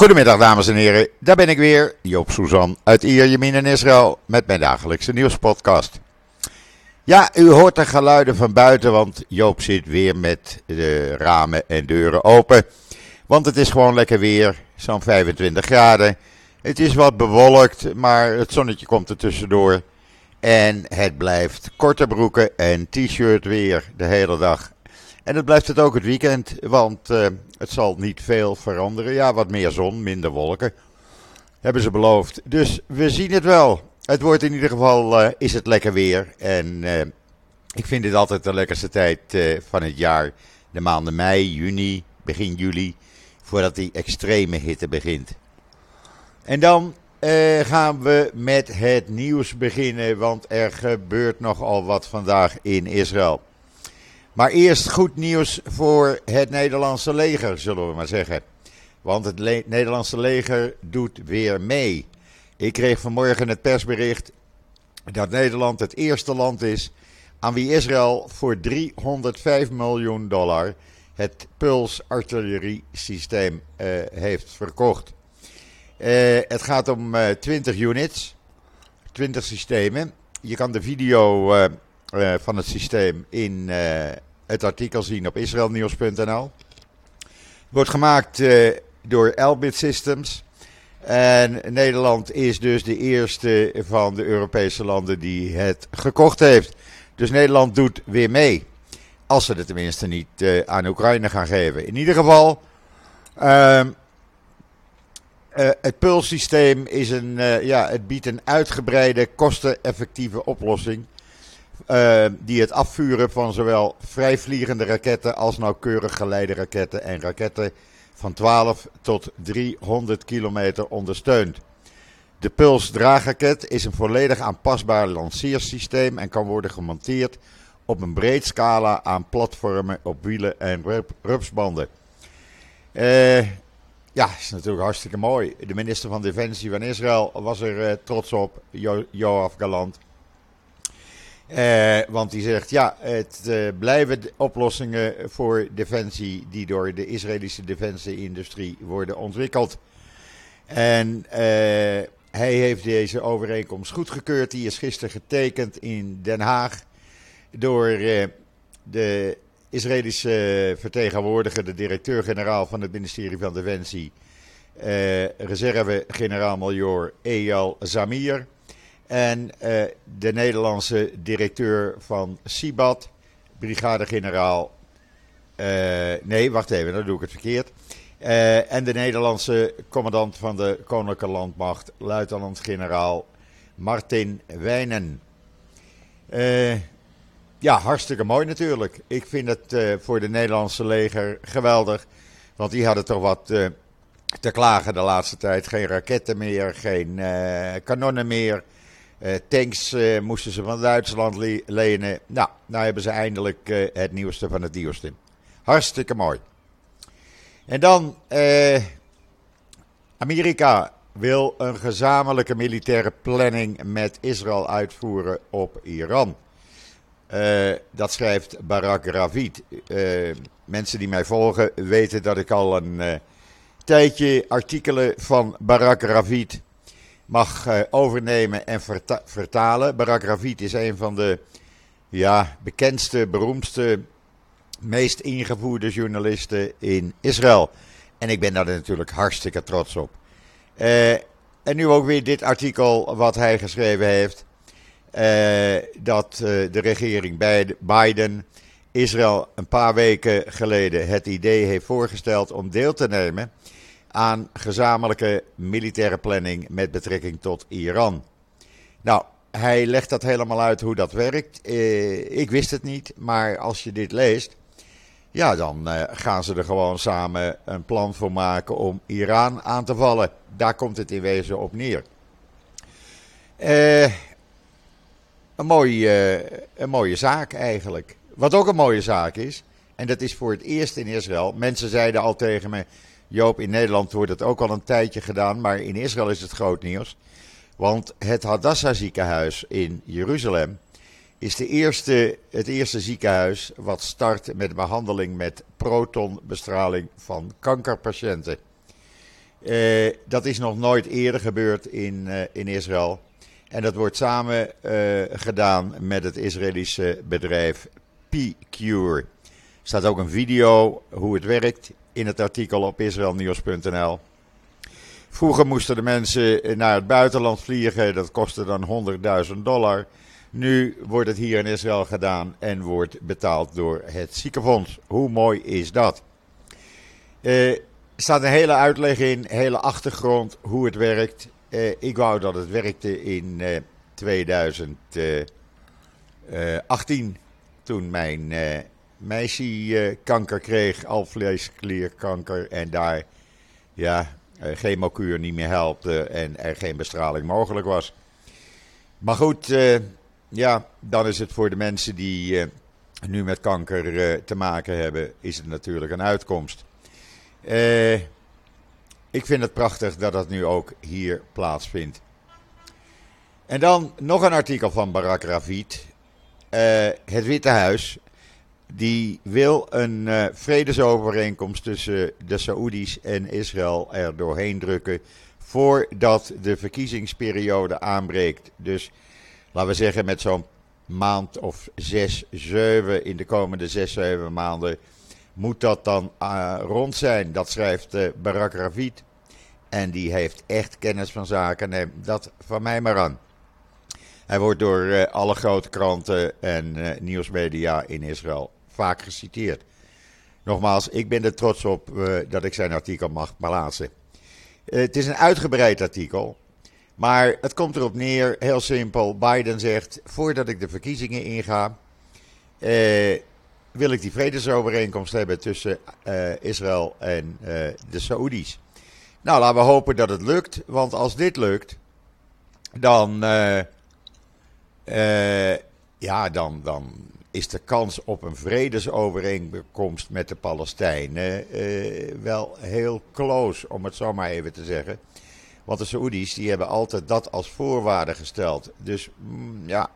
Goedemiddag dames en heren, daar ben ik weer, Joop Suzan uit Ierjemien in Israël met mijn dagelijkse nieuwspodcast. Ja, u hoort de geluiden van buiten, want Joop zit weer met de ramen en deuren open. Want het is gewoon lekker weer, zo'n 25 graden. Het is wat bewolkt, maar het zonnetje komt er tussendoor. En het blijft korte broeken en t-shirt weer de hele dag. En het blijft het ook het weekend, want uh, het zal niet veel veranderen. Ja, wat meer zon, minder wolken, hebben ze beloofd. Dus we zien het wel. Het wordt in ieder geval, uh, is het lekker weer. En uh, ik vind dit altijd de lekkerste tijd van het jaar. De maanden mei, juni, begin juli, voordat die extreme hitte begint. En dan gaan we met het nieuws beginnen, want er gebeurt nogal wat vandaag in Israël. Maar eerst goed nieuws voor het Nederlandse leger, zullen we maar zeggen. Want het Nederlandse leger doet weer mee. Ik kreeg vanmorgen het persbericht dat Nederland het eerste land is aan wie Israël voor 305 miljoen dollar het Puls artilleriesysteem uh, heeft verkocht. Uh, het gaat om uh, 20 units, 20 systemen. Je kan de video uh, van het systeem in uh, het artikel zien op israelnieuws.nl. Wordt gemaakt uh, door Elbit Systems. En Nederland is dus de eerste van de Europese landen die het gekocht heeft. Dus Nederland doet weer mee. Als ze het tenminste niet aan Oekraïne gaan geven. In ieder geval. Uh, het pulssysteem is een, ja, het biedt een uitgebreide, kosteneffectieve oplossing. Uh, die het afvuren van zowel vrijvliegende raketten als nauwkeurig geleide raketten en raketten van 12 tot 300 kilometer ondersteunt. De Puls draagraket is een volledig aanpasbaar lanceersysteem en kan worden gemonteerd op een breed scala aan platformen op wielen en rupsbanden. Uh, ja, is natuurlijk hartstikke mooi. De minister van Defensie van Israël was er uh, trots op, jo Joaf Galant. Uh, want die zegt, ja, het uh, blijven oplossingen voor defensie die door de Israëlische defensieindustrie worden ontwikkeld. En uh, hij heeft deze overeenkomst goedgekeurd. Die is gisteren getekend in Den Haag door de Israëlische vertegenwoordiger, de directeur-generaal van het ministerie van Defensie, reserve-generaal-major Eyal Zamir. En uh, de Nederlandse directeur van Sibat, brigadegeneraal. Uh, nee, wacht even, dan doe ik het verkeerd. Uh, en de Nederlandse commandant van de Koninklijke Landmacht, luitenant-generaal Martin Wijnen. ja, hartstikke mooi natuurlijk. Ik vind het voor de Nederlandse leger geweldig. Want die hadden toch wat te klagen de laatste tijd. Geen raketten meer, geen kanonnen meer. Uh, tanks uh, moesten ze van Duitsland le lenen. Nou, nou hebben ze eindelijk uh, het nieuwste van het nieuwste. Hartstikke mooi. En dan, Amerika wil een gezamenlijke militaire planning met Israël uitvoeren op Iran. dat schrijft Barak Ravid. mensen die mij volgen weten dat ik al een tijdje artikelen van Barak Ravid mag uh, overnemen en verta vertalen. Barak Ravid is een van de ja, bekendste, beroemdste, meest ingevoerde journalisten in Israël. En ik ben daar natuurlijk hartstikke trots op. Uh, en nu ook weer dit artikel wat hij geschreven heeft. Uh, dat de regering Biden Israël een paar weken geleden het idee heeft voorgesteld om deel te nemen aan gezamenlijke militaire planning met betrekking tot Iran. Nou, hij legt dat helemaal uit hoe dat werkt. Eh, ik wist het niet, maar als je dit leest, ja, dan eh, gaan ze er gewoon samen een plan voor maken om Iran aan te vallen. Daar komt het in wezen op neer. Eh, een, mooie, een mooie zaak eigenlijk. Wat ook een mooie zaak is, en dat is voor het eerst in Israël. Mensen zeiden al tegen me Joop, in Nederland wordt het ook al een tijdje gedaan, maar in Israël is het groot nieuws. Want het Hadassah ziekenhuis in Jeruzalem is de eerste, het eerste ziekenhuis wat start met behandeling met protonbestraling van kankerpatiënten. Uh, dat is nog nooit eerder gebeurd in, uh, in Israël. En dat wordt samen uh, gedaan met het Israëlische bedrijf P-Cure. Staat ook een video hoe het werkt in het artikel op israelnieuws.nl. Vroeger moesten de mensen naar het buitenland vliegen, dat kostte dan 100.000 dollar. Nu wordt het hier in Israël gedaan en wordt betaald door het ziekenfonds. Hoe mooi is dat? Uh, er staat een hele uitleg in, hele achtergrond hoe het werkt. Uh, ik wou dat het werkte in uh, 2018, toen mijn meisje kanker kreeg, alvleesklierkanker. En daar ja, chemokuur niet meer helpte en er geen bestraling mogelijk was. Maar goed, ja, dan is het voor de mensen die nu met kanker te maken hebben, is het natuurlijk een uitkomst. Uh, ik vind het prachtig dat dat nu ook hier plaatsvindt. En dan nog een artikel van Barak Ravid. Uh, het Witte Huis. Die wil een uh, vredesovereenkomst tussen de Saoedi's en Israël er doorheen drukken. Voordat de verkiezingsperiode aanbreekt. Dus laten we zeggen met zo'n maand of zes, zeven in de komende zes, zeven maanden moet dat dan uh, rond zijn. Dat schrijft uh, Barak Ravid. En die heeft echt kennis van zaken. Neem dat van mij maar aan. Hij wordt door alle grote kranten en nieuwsmedia in Israël vaak geciteerd. Nogmaals, ik ben er trots op dat ik zijn artikel mag plaatsen. het is een uitgebreid artikel. Maar het komt erop neer, heel simpel. Biden zegt: voordat ik de verkiezingen inga, wil ik die vredesovereenkomst hebben tussen Israël en de Saoedi's. Nou, laten we hopen dat het lukt. Want als dit lukt, dan, ja, dan, dan is de kans op een vredesovereenkomst met de Palestijnen wel heel close, om het zo maar even te zeggen. Want de Saoedi's die hebben altijd dat als voorwaarde gesteld. Dus mm, ja,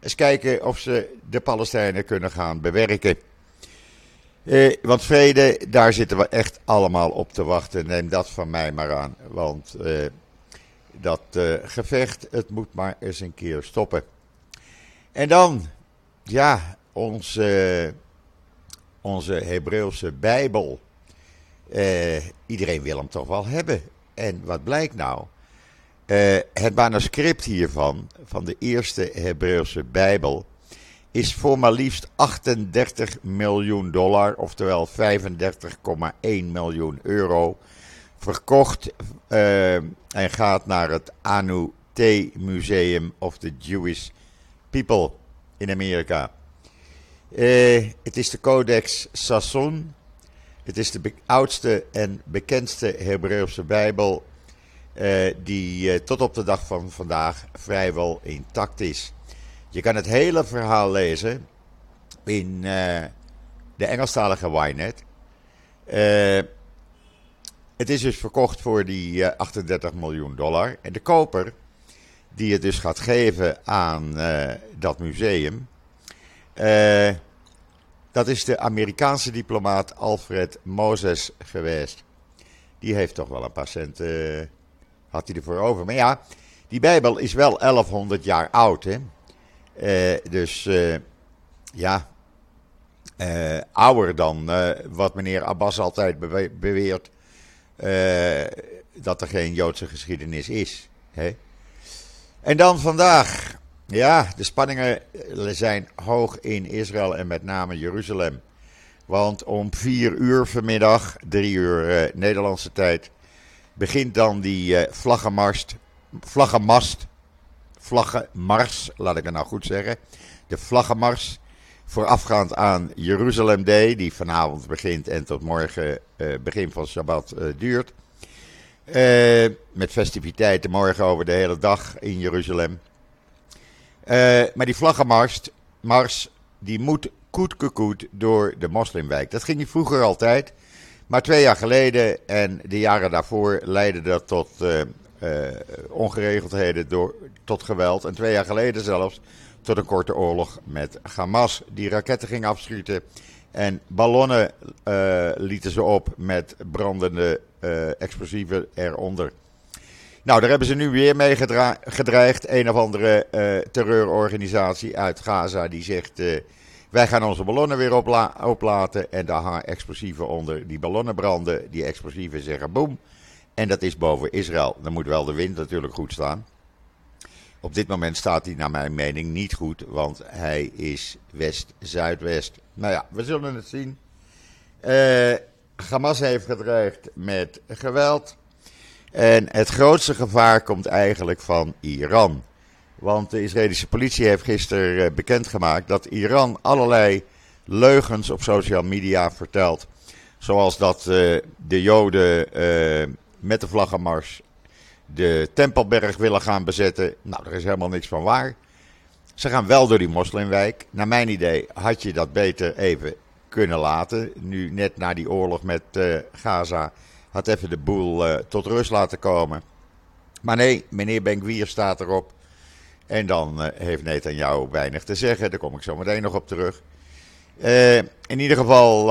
eens kijken of ze de Palestijnen kunnen gaan bewerken. Eh, want vrede, daar zitten we echt allemaal op te wachten. Neem dat van mij maar aan. Want eh, dat eh, gevecht, het moet maar eens een keer stoppen. En dan, ja, onze, onze Hebreeuwse Bijbel. Eh, iedereen wil hem toch wel hebben. En wat blijkt nou? Uh, het manuscript hiervan, van de eerste Hebreeuwse Bijbel, is voor maar liefst 38 miljoen dollar, oftewel 35,1 miljoen euro, verkocht uh, en gaat naar het Anu T Museum of the Jewish People in Amerika. Uh, het is de Codex Sasson. Het is de oudste en bekendste Hebreeuwse Bijbel uh, die uh, tot op de dag van vandaag vrijwel intact is. Je kan het hele verhaal lezen in de Engelstalige Ynet. het is dus verkocht voor die 38 miljoen dollar. En de koper, die het dus gaat geven aan dat museum, dat is de Amerikaanse diplomaat Alfred Moses geweest. Die heeft toch wel een paar centen had hij ervoor over. Maar ja, die Bijbel is wel 1100 jaar oud. Hè? Dus ja, ouder dan wat meneer Abbas altijd beweert. dat er geen Joodse geschiedenis is. Hè? En dan vandaag. Ja, de spanningen zijn hoog in Israël en met name Jeruzalem. Want om vier uur vanmiddag, drie uur Nederlandse tijd, begint dan die uh, vlaggenmast, vlaggenmast, vlaggenmars, laat ik het nou goed zeggen. De vlaggenmars voorafgaand aan Jeruzalem Day, die vanavond begint en tot morgen uh, begin van Shabbat duurt. met festiviteiten morgen over de hele dag in Jeruzalem. maar die vlaggenmars, mars, die moet koet door de moslimwijk. Dat ging vroeger altijd. Maar twee jaar geleden en de jaren daarvoor leidde dat tot uh, ongeregeldheden, door, tot geweld. En twee jaar geleden zelfs tot een korte oorlog met Hamas, die raketten ging afschieten. En ballonnen lieten ze op met brandende explosieven eronder. Nou, daar hebben ze nu weer mee gedreigd. Een of andere terreurorganisatie uit Gaza die zegt... wij gaan onze ballonnen weer opla oplaten en daar hangen explosieven onder. Die ballonnen branden, die explosieven zeggen boem. En dat is boven Israël. Dan moet wel de wind natuurlijk goed staan. Op dit moment staat hij naar mijn mening niet goed, want hij is west-zuidwest. Nou ja, we zullen het zien. Uh, Hamas heeft gedreigd met geweld. En het grootste gevaar komt eigenlijk van Iran. Want de Israëlische politie heeft gisteren eh, bekendgemaakt dat Iran allerlei leugens op social media vertelt. Zoals dat uh, de Joden uh, met de vlaggenmars de Tempelberg willen gaan bezetten. Nou, daar is helemaal niks van waar. Ze gaan wel door die moslimwijk. Naar mijn idee had je dat beter even kunnen laten. Nu net na die oorlog met uh, Gaza had even de boel uh, tot rust laten komen. Maar nee, meneer Benkwier staat erop. En dan uh, heeft Netanyahu weinig te zeggen. Daar kom ik zo meteen nog op terug. in ieder geval,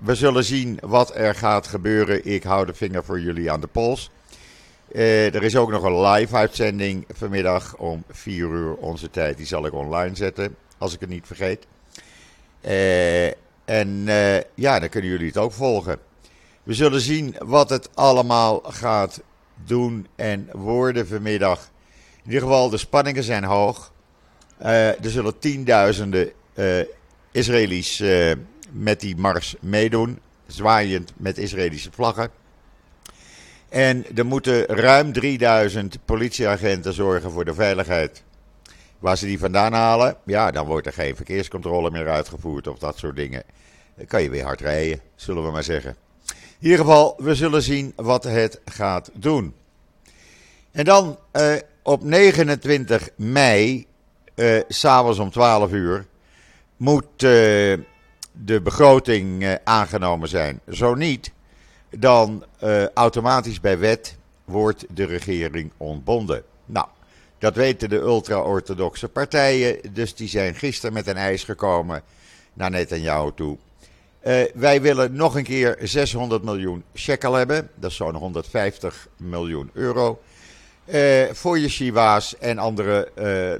we zullen zien wat er gaat gebeuren. Ik hou de vinger voor jullie aan de pols. Er is ook nog een live uitzending vanmiddag om 4 uur onze tijd. Die zal ik online zetten, als ik het niet vergeet. Uh, en uh, ja, dan kunnen jullie het ook volgen. We zullen zien wat het allemaal gaat doen en worden vanmiddag. In ieder geval, de spanningen zijn hoog. er zullen tienduizenden Israëli's met die mars meedoen, zwaaiend met Israëlische vlaggen. En er moeten ruim 3000 politieagenten zorgen voor de veiligheid. Waar ze die vandaan halen, ja, dan wordt er geen verkeerscontrole meer uitgevoerd of dat soort dingen. Dan kan je weer hard rijden, zullen we maar zeggen. In ieder geval, we zullen zien wat het gaat doen. En dan eh, op 29 mei, eh, s'avonds om 12 uur, moet eh, de begroting eh, aangenomen zijn. Zo niet, dan uh, automatisch bij wet wordt de regering ontbonden. Nou, dat weten de ultra-orthodoxe partijen, dus die zijn gisteren met een eis gekomen naar Netanyahu toe. Uh, wij willen nog een keer 600 miljoen shekel hebben, dat is zo'n 150 miljoen euro. Uh, voor yeshiva's en andere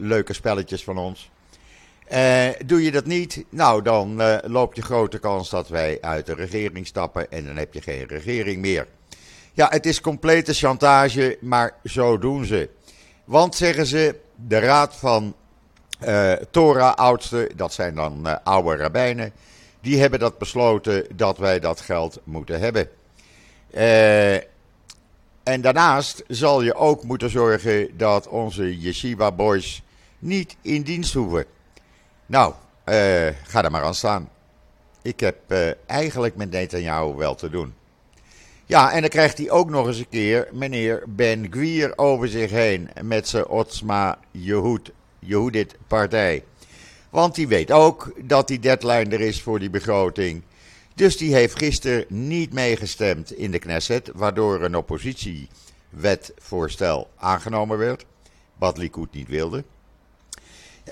leuke spelletjes van ons. Doe je dat niet, nou dan loop je grote kans dat wij uit de regering stappen en dan heb je geen regering meer. Ja, het is complete chantage, maar zo doen ze. Want zeggen ze, de raad van uh, Torah-oudsten, dat zijn dan oude rabbijnen, die hebben dat besloten dat wij dat geld moeten hebben. en daarnaast zal je ook moeten zorgen dat onze yeshiva boys niet in dienst hoeven. Nou, ga er maar aan staan. Ik heb eigenlijk met Netanyahu wel te doen. Ja, en dan krijgt hij ook nog eens een keer meneer Ben Gwier over zich heen met zijn Otsma Yehud, Yehudit partij. Want die weet ook dat die deadline er is voor die begroting. Dus die heeft gisteren niet meegestemd in de Knesset, waardoor een oppositiewetsvoorstel aangenomen werd. Wat Likud niet wilde.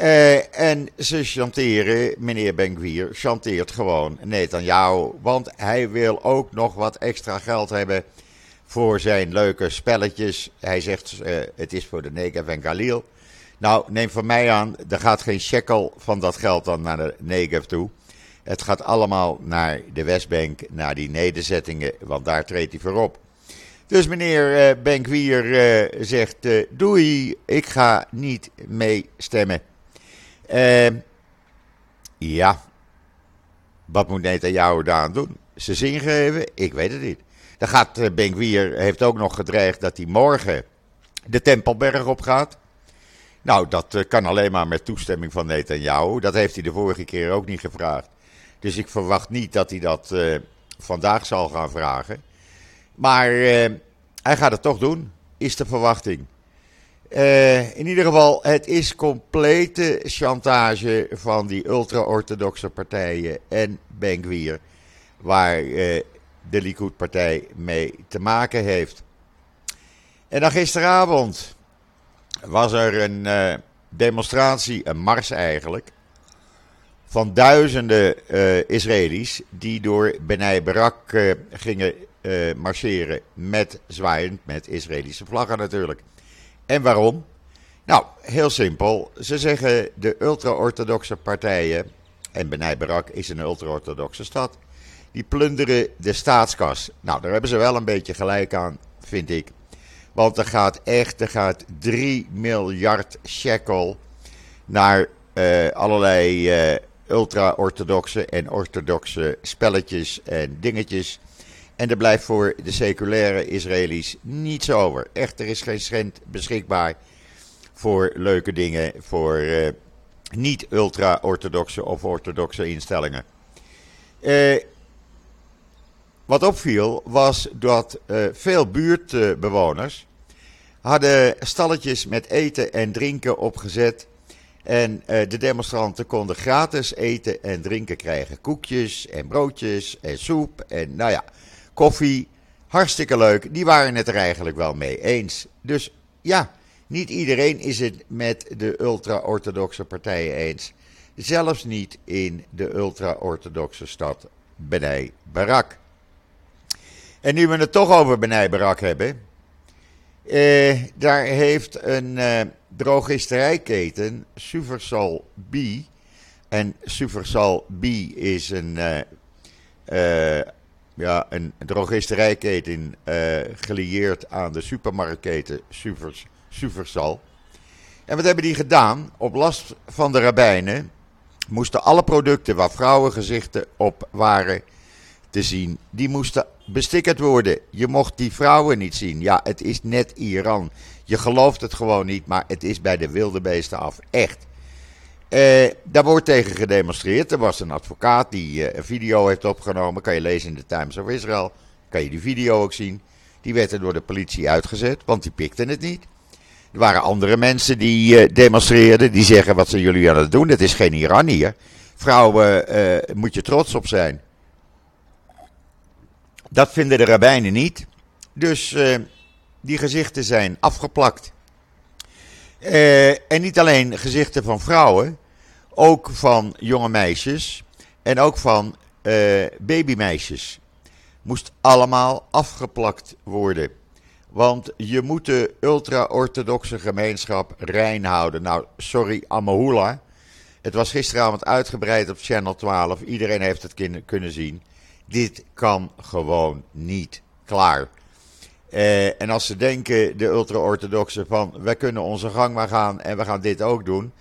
Uh, en ze chanteren, meneer Benguier chanteert gewoon jou, Want hij wil ook nog wat extra geld hebben voor zijn leuke spelletjes. Hij zegt, uh, het is voor de Negev en Galil. Nou, neem van mij aan, er gaat geen shekel van dat geld dan naar de Negev toe. Het gaat allemaal naar de Westbank, naar die nederzettingen, want daar treedt hij voor op. Dus meneer uh, Benguier zegt, doei, ik ga niet meestemmen. Uh, ja, wat moet Netanyahu daar aan doen? Ze zin geven? Ik weet het niet. Dan gaat Benkwier, heeft ook nog gedreigd dat hij morgen de Tempelberg op gaat. Nou, dat uh, kan alleen maar met toestemming van Netanyahu. Dat heeft hij de vorige keer ook niet gevraagd. Dus ik verwacht niet dat hij dat uh, vandaag zal gaan vragen. Maar hij gaat het toch doen, is de verwachting. Uh, in ieder geval, het is complete chantage van die ultra-orthodoxe partijen en Benguier, waar uh, de Likud-partij mee te maken heeft. En dan gisteravond was er een uh, demonstratie, een mars eigenlijk, van duizenden Israëli's die door Benai Barak gingen marcheren met zwaaiend met Israëlische vlaggen natuurlijk. En waarom? Nou, heel simpel. Ze zeggen de ultra-orthodoxe partijen, en Benai Barak is een ultra-orthodoxe stad, die plunderen de staatskas. Nou, daar hebben ze wel een beetje gelijk aan, vind ik. Want er gaat echt, er gaat 3 miljard shekel naar uh, allerlei uh, ultra-orthodoxe en orthodoxe spelletjes en dingetjes. En er blijft voor de seculaire Israëli's niets over. Echt, er is geen cent beschikbaar voor leuke dingen voor uh, niet-ultra-orthodoxe of orthodoxe instellingen. Uh, wat opviel was dat uh, veel buurtbewoners hadden stalletjes met eten en drinken opgezet. En de demonstranten konden gratis eten en drinken krijgen. Koekjes en broodjes en soep en nou ja, koffie. Hartstikke leuk. Die waren het er eigenlijk wel mee eens. Dus ja, niet iedereen is het met de ultra-orthodoxe partijen eens. Zelfs niet in de ultra-orthodoxe stad Benai Barak. En nu we het toch over Benai Barak hebben. Eh, daar heeft een eh, drogisterijketen, Suversal B. En Suversal B is een, uh, ja, een drogisterijketen uh, gelieerd aan de supermarktketen Suvers, Suversal. En wat hebben die gedaan? Op last van de rabbijnen moesten alle producten waar vrouwengezichten op waren te zien, die moesten bestickerd worden. Je mocht die vrouwen niet zien. Ja, het is net Iran. Je gelooft het gewoon niet, maar het is bij de wilde beesten af. Echt. Eh, daar wordt tegen gedemonstreerd. Er was een advocaat die eh, een video heeft opgenomen. Kan je lezen in de Times of Israel. Kan je die video ook zien. Die werd er door de politie uitgezet, want die pikten het niet. Er waren andere mensen die uh, demonstreerden. Die zeggen: Wat zijn jullie aan het doen? Het is geen Iran hier. Vrouwen, moet je trots op zijn. Dat vinden de rabbijnen niet. Dus die gezichten zijn afgeplakt. en niet alleen gezichten van vrouwen, ook van jonge meisjes en ook van babymeisjes. Moest allemaal afgeplakt worden. Want je moet de ultra-orthodoxe gemeenschap rein houden. Nou, sorry, Amahula. Het was gisteravond uitgebreid op Channel 12. Iedereen heeft het kunnen zien. Dit kan gewoon niet klaar. Eh, en als ze denken, de ultra-orthodoxen, van wij kunnen onze gang maar gaan en we gaan dit ook doen.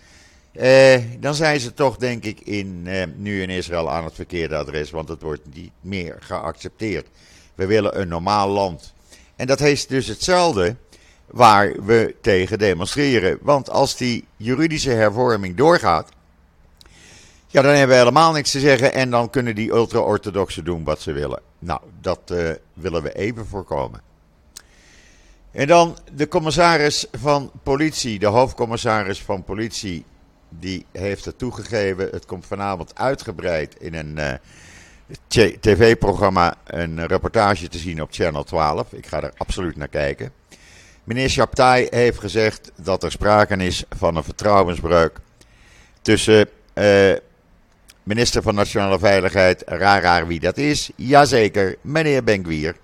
Eh, dan zijn ze toch, denk ik, in, eh, nu in Israël aan het verkeerde adres, want het wordt niet meer geaccepteerd. We willen een normaal land. En dat is dus hetzelfde waar we tegen demonstreren. Want als die juridische hervorming doorgaat, ja, dan hebben we helemaal niks te zeggen en dan kunnen die ultra-orthodoxen doen wat ze willen. Nou, dat uh, willen we even voorkomen. En dan de commissaris van politie, de hoofdcommissaris van politie, die heeft het toegegeven. Het komt vanavond uitgebreid in een uh, tv-programma een reportage te zien op Channel 12. Ik ga er absoluut naar kijken. Meneer Chaptai heeft gezegd dat er sprake is van een vertrouwensbreuk tussen uh, minister van Nationale Veiligheid, raar raar wie dat is, jazeker, meneer Benkwier.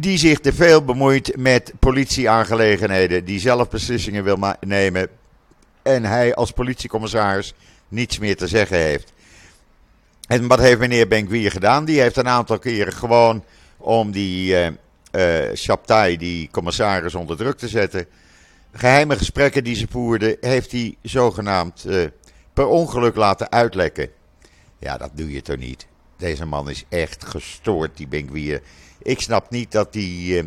Die zich te veel bemoeit met politieaangelegenheden, die zelf beslissingen wil nemen en hij als politiecommissaris niets meer te zeggen heeft. En wat heeft meneer Benkwier gedaan? Die heeft een aantal keren gewoon om die uh, uh, Chaptai, die commissaris, onder druk te zetten. Geheime gesprekken die ze voerden, heeft hij zogenaamd uh, per ongeluk laten uitlekken. Ja, dat doe je toch niet? Deze man is echt gestoord, die Benkwier. Ik snap niet dat die.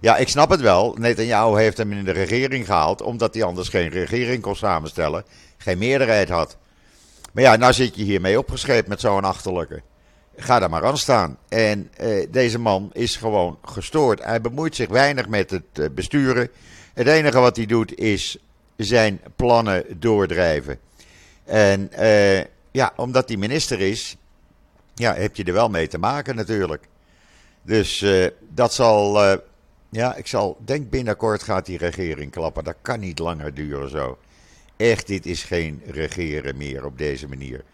Ja, ik snap het wel. Netanyahu heeft hem in de regering gehaald, omdat hij anders geen regering kon samenstellen. Geen meerderheid had. Maar ja, nou zit je hiermee opgescheept met zo'n achterlijke. Ga daar maar aan staan. En eh, deze man is gewoon gestoord. Hij bemoeit zich weinig met het uh, besturen. Het enige wat hij doet is zijn plannen doordrijven. En eh, ja, omdat hij minister is, ja, heb je er wel mee te maken natuurlijk. Dus eh, dat zal, eh, ja, ik zal, denk binnenkort gaat die regering klappen. Dat kan niet langer duren zo. Echt, dit is geen regeren meer op deze manier.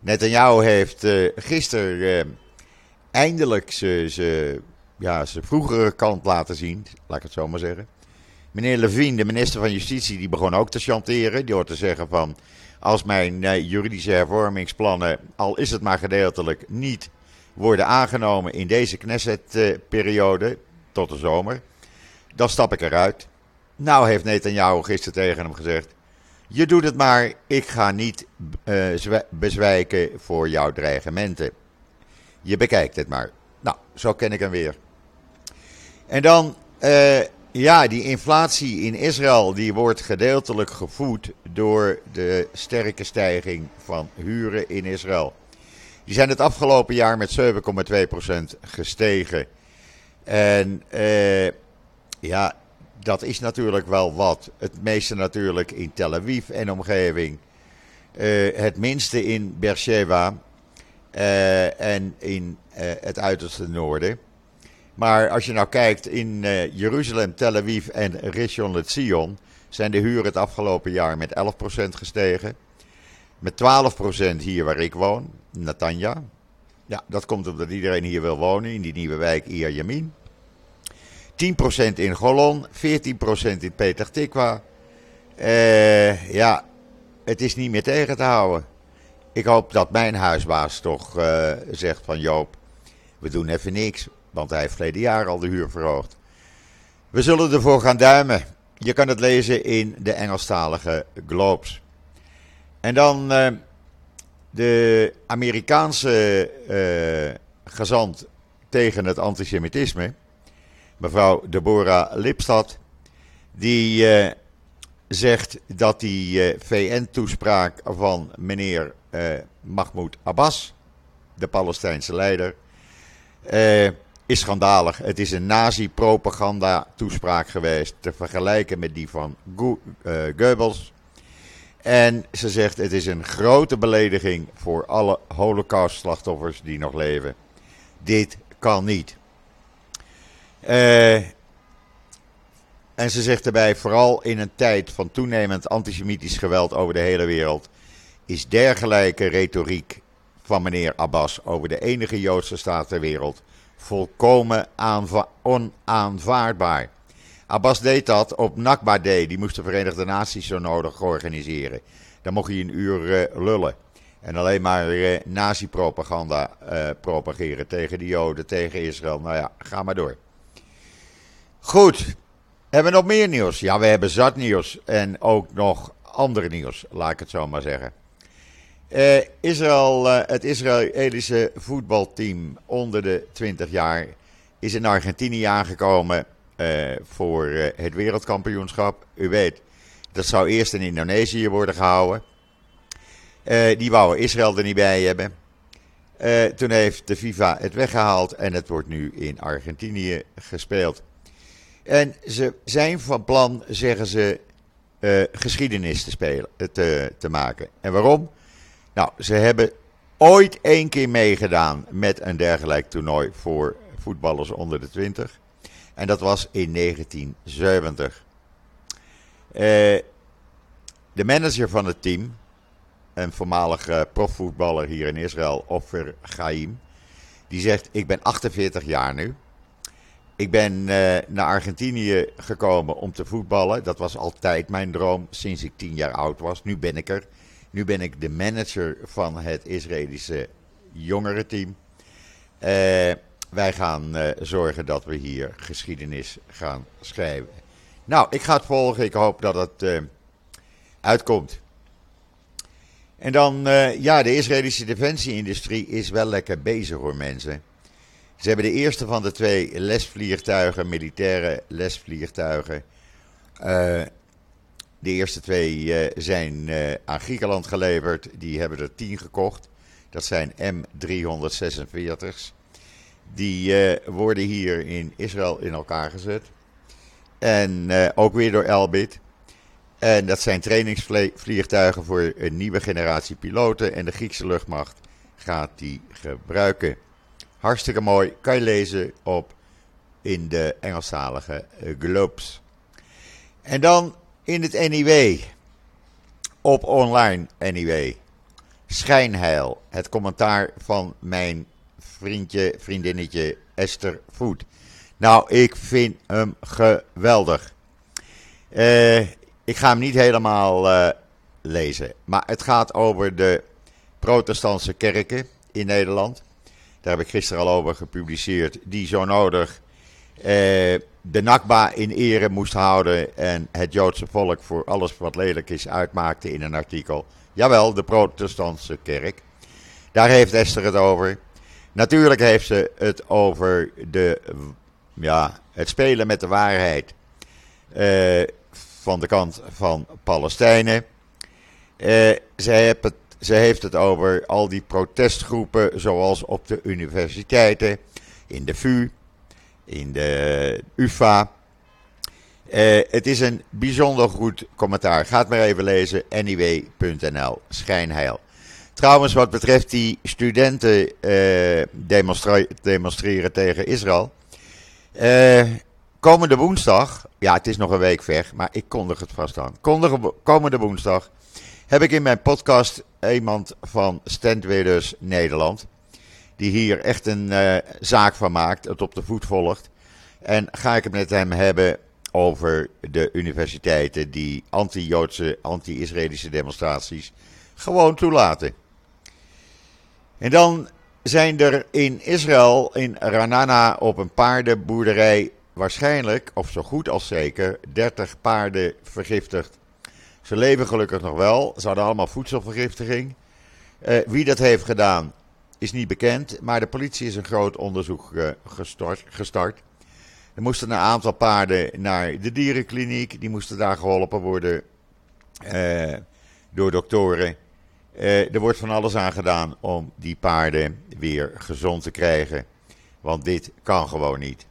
Netanyahu heeft uh, gisteren eindelijk zijn ja, vroegere kant laten zien, laat ik het zo maar zeggen. Meneer Levine, de minister van Justitie, die begon ook te chanteren. Die hoort te zeggen van, als mijn eh, juridische hervormingsplannen, al is het maar gedeeltelijk, niet worden aangenomen in deze Knesset-periode, tot de zomer, dan stap ik eruit. Nou heeft Netanyahu gisteren tegen hem gezegd, je doet het maar, ik ga niet uh, bezwijken voor jouw dreigementen. Je bekijkt het maar. Nou, zo ken ik hem weer. En dan, uh, ja, die inflatie in Israël, die wordt gedeeltelijk gevoed door de sterke stijging van huren in Israël. Die zijn het afgelopen jaar met 7,2% gestegen. En uh, ja, dat is natuurlijk wel wat. Het meeste natuurlijk in Tel Aviv en omgeving. Uh, het minste in Beersheba uh, en in het uiterste noorden. Maar als je nou kijkt in Jeruzalem, Tel Aviv en Rishon LeZion... zijn de huren het afgelopen jaar met 11% gestegen. Met 12% hier waar ik woon, Natanja. Ja, dat komt omdat iedereen hier wil wonen in die nieuwe wijk Iyar Yamin. 10% in Golon, 14% in Peter Tikwa. Uh, ja, het is niet meer tegen te houden. Ik hoop dat mijn huisbaas toch uh, zegt van Joop, we doen even niks. Want hij heeft verleden jaar al de huur verhoogd. We zullen ervoor gaan duimen. Je kan het lezen in de Engelstalige Globes. En dan uh, de Amerikaanse uh, gezant tegen het antisemitisme mevrouw Deborah Lipstad, die uh, zegt dat die uh, VN-toespraak van meneer Mahmoud Abbas, de Palestijnse leider, is schandalig. Het is een nazi-propaganda-toespraak geweest, te vergelijken met die van Go Goebbels. En ze zegt het is een grote belediging voor alle holocaust-slachtoffers die nog leven. Dit kan niet. Uh, en ze zegt erbij, vooral in een tijd van toenemend antisemitisch geweld over de hele wereld, is dergelijke retoriek van meneer Abbas over de enige Joodse staat ter wereld volkomen onaanvaardbaar. Abbas deed dat op Nakba Day, die moest de Verenigde Naties zo nodig organiseren. Dan mocht hij een uur uh, lullen. En alleen maar uh, nazi-propaganda propageren tegen de Joden, tegen Israël. Nou ja, ga maar door. Goed. Hebben we nog meer nieuws? Ja, we hebben zat nieuws. En ook nog andere nieuws, laat ik het zo maar zeggen. Israël, het Israëlische voetbalteam onder de 20 jaar is in Argentinië aangekomen voor het wereldkampioenschap. U weet, dat zou eerst in Indonesië worden gehouden. die wouden Israël er niet bij hebben. toen heeft de FIFA het weggehaald en het wordt nu in Argentinië gespeeld. En ze zijn van plan, zeggen ze, geschiedenis te, spelen, eh, te, te maken. En waarom? Nou, ze hebben ooit één keer meegedaan met een dergelijk toernooi voor voetballers onder de 20. En dat was in 1970. Uh, de manager van het team, een voormalig uh, profvoetballer hier in Israël, Offer Chaim, die zegt: Ik ben 48 jaar nu. Ik ben uh, naar Argentinië gekomen om te voetballen. Dat was altijd mijn droom sinds ik tien jaar oud was. Nu ben ik er. Nu ben ik de manager van het Israëlische jongerenteam. Uh, wij gaan uh, zorgen dat we hier geschiedenis gaan schrijven. Nou, ik ga het volgen. Ik hoop dat het uitkomt. En dan, ja, de Israëlische defensieindustrie is wel lekker bezig hoor mensen. Ze hebben de eerste van de twee lesvliegtuigen, militaire lesvliegtuigen. De eerste twee zijn aan Griekenland geleverd. Die hebben er tien gekocht. Dat zijn M346's. Die worden hier in Israël in elkaar gezet. En ook weer door Elbit. En dat zijn trainingsvliegtuigen voor een nieuwe generatie piloten. En de Griekse luchtmacht gaat die gebruiken. Hartstikke mooi. Kan je lezen op in de Engelstalige eh, Globes. En dan in het NIW. Op online NIW. Schijnheil. Het commentaar van mijn vriendje, vriendinnetje Esther Voet. Nou, ik vind hem geweldig. Uh, ik ga hem niet helemaal uh, lezen, maar het gaat over de protestantse kerken in Nederland. Daar heb ik gisteren al over gepubliceerd, die zo nodig uh, de Nakba in ere moest houden en het Joodse volk voor alles wat lelijk is uitmaakte in een artikel. Jawel, de protestantse kerk. Daar heeft Esther het over. Natuurlijk heeft ze het over de, ja, het spelen met de waarheid uh, van de kant van Palestijnen. Uh, ze, heeft het, heeft het over al die protestgroepen, zoals op de universiteiten, in de VU, in de UFA. Uh, het is een bijzonder goed commentaar. Ga het maar even lezen. Anyway.nl. Schijnheil. Trouwens, wat betreft die studenten demonstre demonstreren tegen Israël. Uh, komende woensdag, ja, het is nog een week ver, maar ik kondig het vast aan. komende woensdag heb ik in mijn podcast iemand van Standwidders Nederland. Die hier echt een uh, zaak van maakt, het op de voet volgt. En ga ik het met hem hebben over de universiteiten die anti-Joodse, anti-Israëlische demonstraties gewoon toelaten. En dan zijn er in Israël, in Ranana, op een paardenboerderij waarschijnlijk, of zo goed als zeker, 30 paarden vergiftigd. Ze leven gelukkig nog wel. Ze hadden allemaal voedselvergiftiging. Uh, wie dat heeft gedaan is niet bekend, maar de politie is een groot onderzoek uh, gestart. Er moesten een aantal paarden naar de dierenkliniek. Die moesten daar geholpen worden uh, door doktoren. Uh, er wordt van alles aan gedaan om die paarden weer gezond te krijgen. Want dit kan gewoon niet.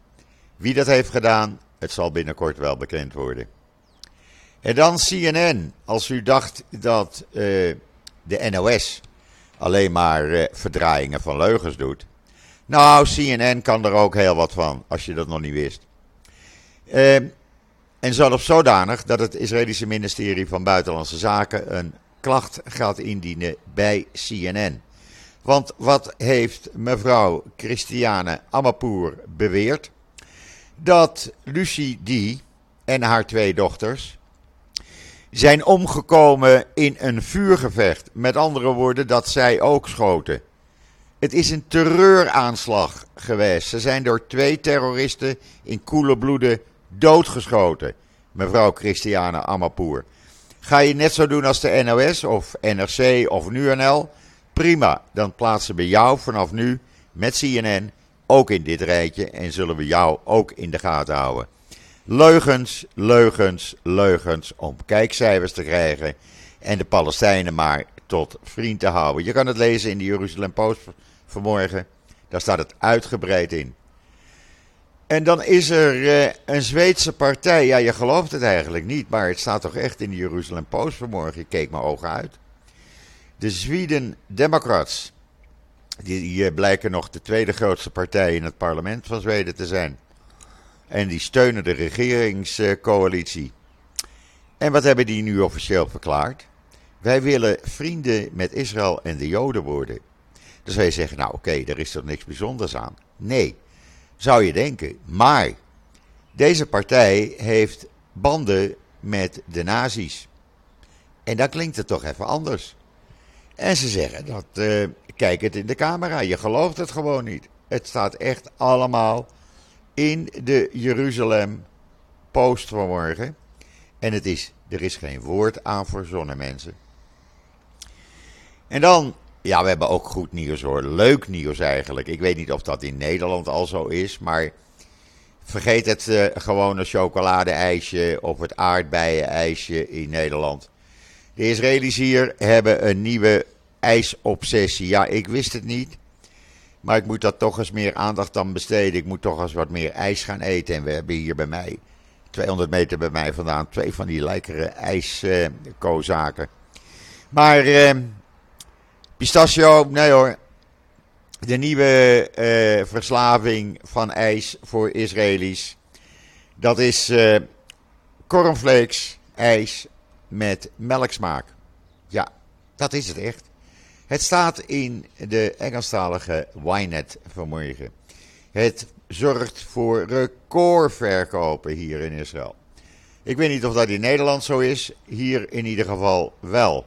Wie dat heeft gedaan, het zal binnenkort wel bekend worden. En dan CNN. Als u dacht dat uh, de NOS alleen maar uh, verdraaiingen van leugens doet. Nou, CNN kan er ook heel wat van, als je dat nog niet wist. Uh, en zelfs zodanig dat het Israëlische ministerie van Buitenlandse Zaken een klacht gaat indienen bij CNN. Want wat heeft mevrouw Christiane Amapour beweerd? Dat Lucie D. en haar twee dochters zijn omgekomen in een vuurgevecht. Met andere woorden, dat zij ook schoten. Het is een terreuraanslag geweest. Ze zijn door twee terroristen in koele bloeden doodgeschoten. Mevrouw Christiane Amapour. Ga je net zo doen als de NOS of NRC of NUNL? Prima, dan plaatsen we jou vanaf nu met CNN ook in dit rijtje en zullen we jou ook in de gaten houden. Leugens, leugens, leugens om kijkcijfers te krijgen en de Palestijnen maar tot vriend te houden. Je kan het lezen in de Jeruzalem Post vanmorgen. Daar staat het uitgebreid in. En dan is er uh, een Zweedse partij. Ja, je gelooft het eigenlijk niet, maar het staat toch echt in de Jeruzalem Post vanmorgen. Ik keek mijn ogen uit. De Sweden Democrats. Die, die blijken nog de tweede grootste partij in het parlement van Zweden te zijn. En die steunen de regeringscoalitie. En wat hebben die nu officieel verklaard? Wij willen vrienden met Israël en de Joden worden. Dus wij zeggen, nou oké, er is toch niks bijzonders aan. Nee, zou je denken. Maar deze partij heeft banden met de nazi's. En dan klinkt het toch even anders. En ze zeggen dat, uh, kijk het in de camera, je gelooft het gewoon niet. Het staat echt allemaal in de Jeruzalem Post vanmorgen. En het is, er is geen woord aan verzonnen, mensen. En dan ja, we hebben ook goed nieuws hoor. Leuk nieuws eigenlijk. Ik weet niet of dat in Nederland al zo is, maar vergeet het uh, gewone chocoladeijsje of het aardbeienijsje in Nederland. De Israëli's hier hebben een nieuwe ijsobsessie. Ja, ik wist het niet. Maar ik moet daar toch eens meer aandacht aan besteden. Ik moet toch eens wat meer ijs gaan eten. En we hebben hier bij mij, 200 meter bij mij vandaan, twee van die lekkere ijskozaken. Uh, maar uh, Pistachio, nee hoor. De nieuwe uh, verslaving van ijs voor Israëli's. Dat is uh, cornflakes ijs met melksmaak. Ja, dat is het echt. Het staat in de Engelstalige Ynet vanmorgen. Het zorgt voor recordverkopen hier in Israël. Ik weet niet of dat in Nederland zo is, hier in ieder geval wel.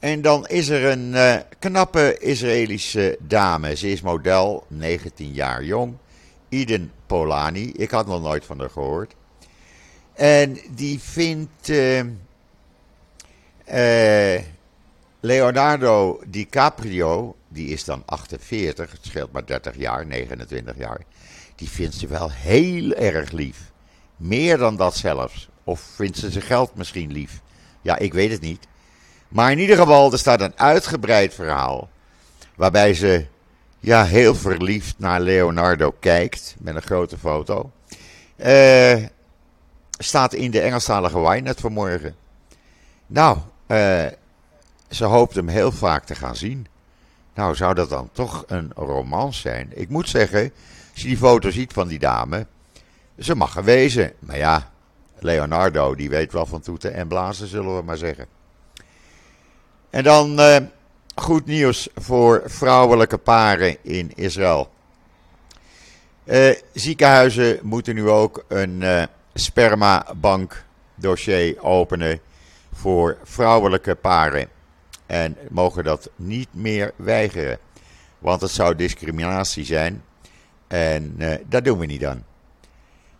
En dan is er een uh, knappe Israëlische dame. Ze is model, 19 jaar jong. Iden Polani. Ik had nog nooit van haar gehoord. En die vindt uh, uh, Leonardo DiCaprio, die is dan 48, het scheelt maar 30 jaar, 29 jaar. Die vindt ze wel heel erg lief. Meer dan dat zelfs. Of vindt ze zijn geld misschien lief? Ja, ik weet het niet. Maar in ieder geval, er staat een uitgebreid verhaal. Waarbij ze ja, heel verliefd naar Leonardo kijkt. Met een grote foto. Uh, staat in de Engelstalige Wynet vanmorgen. Nou, uh, ze hoopt hem heel vaak te gaan zien. Nou, zou dat dan toch een romance zijn? Ik moet zeggen, als je die foto ziet van die dame, ze mag er wezen. Maar ja, Leonardo, die weet wel van toeten en blazen, zullen we maar zeggen. En dan uh, goed nieuws voor vrouwelijke paren in Israël. Uh, ziekenhuizen moeten nu ook een uh, spermabank dossier openen voor vrouwelijke paren. En mogen dat niet meer weigeren. Want het zou discriminatie zijn. En uh, dat doen we niet aan.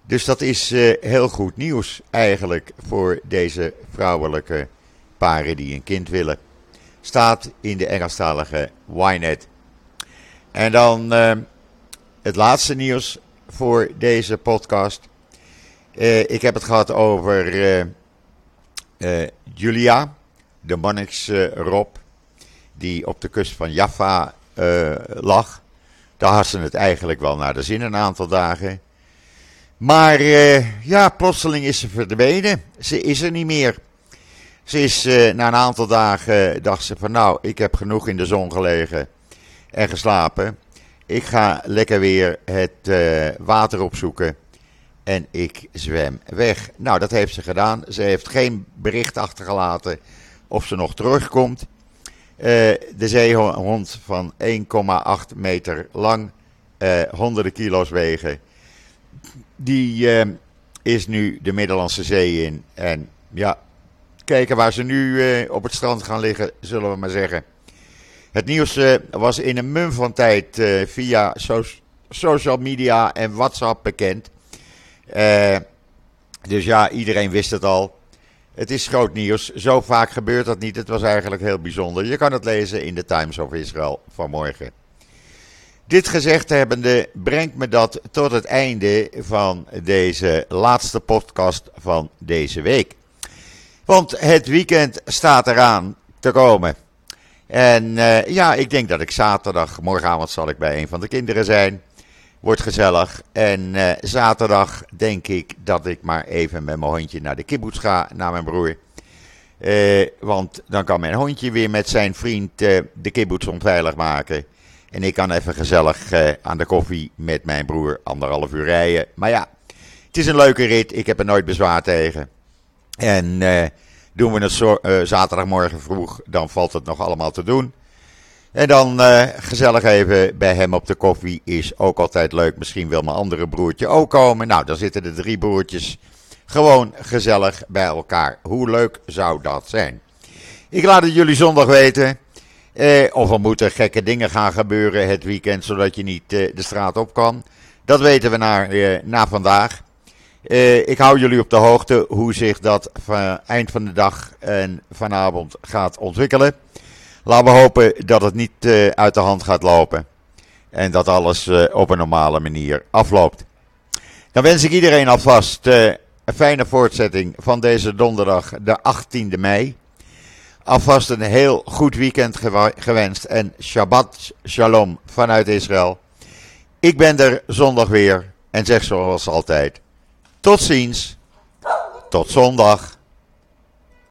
Dus dat is heel goed nieuws eigenlijk voor deze vrouwelijke paren die een kind willen. Staat in de Engelstalige Ynet. En dan uh, het laatste nieuws voor deze podcast. ik heb het gehad over Julia de Monniks uh, Rob, die op de kust van Jaffa lag. Daar had ze het eigenlijk wel naar de zin een aantal dagen. Maar ja, plotseling is ze verdwenen. Ze is er niet meer. Ze is na een aantal dagen, dacht ze van nou, ik heb genoeg in de zon gelegen en geslapen. Ik ga lekker weer het water opzoeken en ik zwem weg. Nou, dat heeft ze gedaan. Ze heeft geen bericht achtergelaten of ze nog terugkomt. De zeehond van 1,8 meter lang, honderden kilo's wegen, die is nu de Middellandse Zee in. En ja, kijken waar ze nu op het strand gaan liggen, zullen we maar zeggen. Het nieuws was in een mum van tijd via so social media en WhatsApp bekend. dus ja, iedereen wist het al. Het is groot nieuws. Zo vaak gebeurt dat niet. Het was eigenlijk heel bijzonder. Je kan het lezen in de Times of Israel vanmorgen. Dit gezegd hebbende brengt me dat tot het einde van deze laatste podcast van deze week. Want het weekend staat eraan te komen. En uh, ja, ik denk dat ik zaterdag, morgenavond zal ik bij een van de kinderen zijn. Wordt gezellig. En uh, zaterdag denk ik dat ik maar even met mijn hondje naar de kibbutz ga, naar mijn broer. Uh, want dan kan mijn hondje weer met zijn vriend de kibbutz onveilig maken. En ik kan even gezellig aan de koffie met mijn broer anderhalf uur rijden. Maar ja, het is een leuke rit. Ik heb er nooit bezwaar tegen. En doen we het zo, zaterdagmorgen vroeg, dan valt het nog allemaal te doen. En dan uh, gezellig even bij hem op de koffie is ook altijd leuk. Misschien wil mijn andere broertje ook komen. Nou, dan zitten de drie broertjes gewoon gezellig bij elkaar. Hoe leuk zou dat zijn? Ik laat het jullie zondag weten. Eh, of er moeten gekke dingen gaan gebeuren het weekend, zodat je niet eh, de straat op kan. Dat weten we na, eh, na vandaag. Eh, ik hou jullie op de hoogte hoe zich dat van eind van de dag en vanavond gaat ontwikkelen. Laten we hopen dat het niet uh, uit de hand gaat lopen. En dat alles uh, op een normale manier afloopt. Dan wens ik iedereen alvast een fijne voortzetting van deze donderdag, de 18e mei. Alvast een heel goed weekend gewenst en Shabbat Shalom vanuit Israël. Ik ben er zondag weer en zeg zoals altijd: tot ziens, tot zondag.